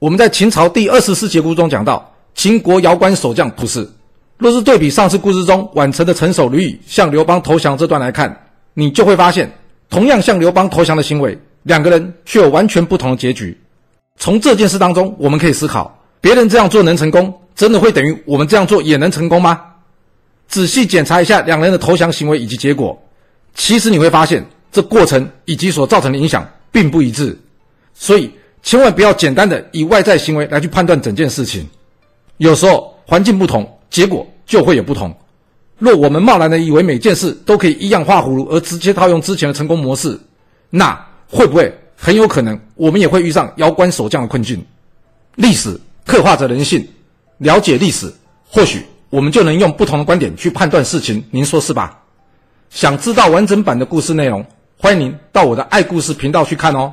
我们在秦朝第二十四节故事中讲到，秦国遥关守将蒲氏。若是对比上次故事中宛城的城守吕乙向刘邦投降这段来看，你就会发现，同样向刘邦投降的行为，两个人却有完全不同的结局。从这件事当中，我们可以思考：别人这样做能成功，真的会等于我们这样做也能成功吗？仔细检查一下两人的投降行为以及结果，其实你会发现，这过程以及所造成的影响并不一致。所以，千万不要简单的以外在行为来去判断整件事情。有时候环境不同。结果就会有不同。若我们贸然的以为每件事都可以一样画葫芦，而直接套用之前的成功模式，那会不会很有可能我们也会遇上遥关守将的困境？历史刻画着人性，了解历史，或许我们就能用不同的观点去判断事情。您说是吧？想知道完整版的故事内容，欢迎您到我的爱故事频道去看哦。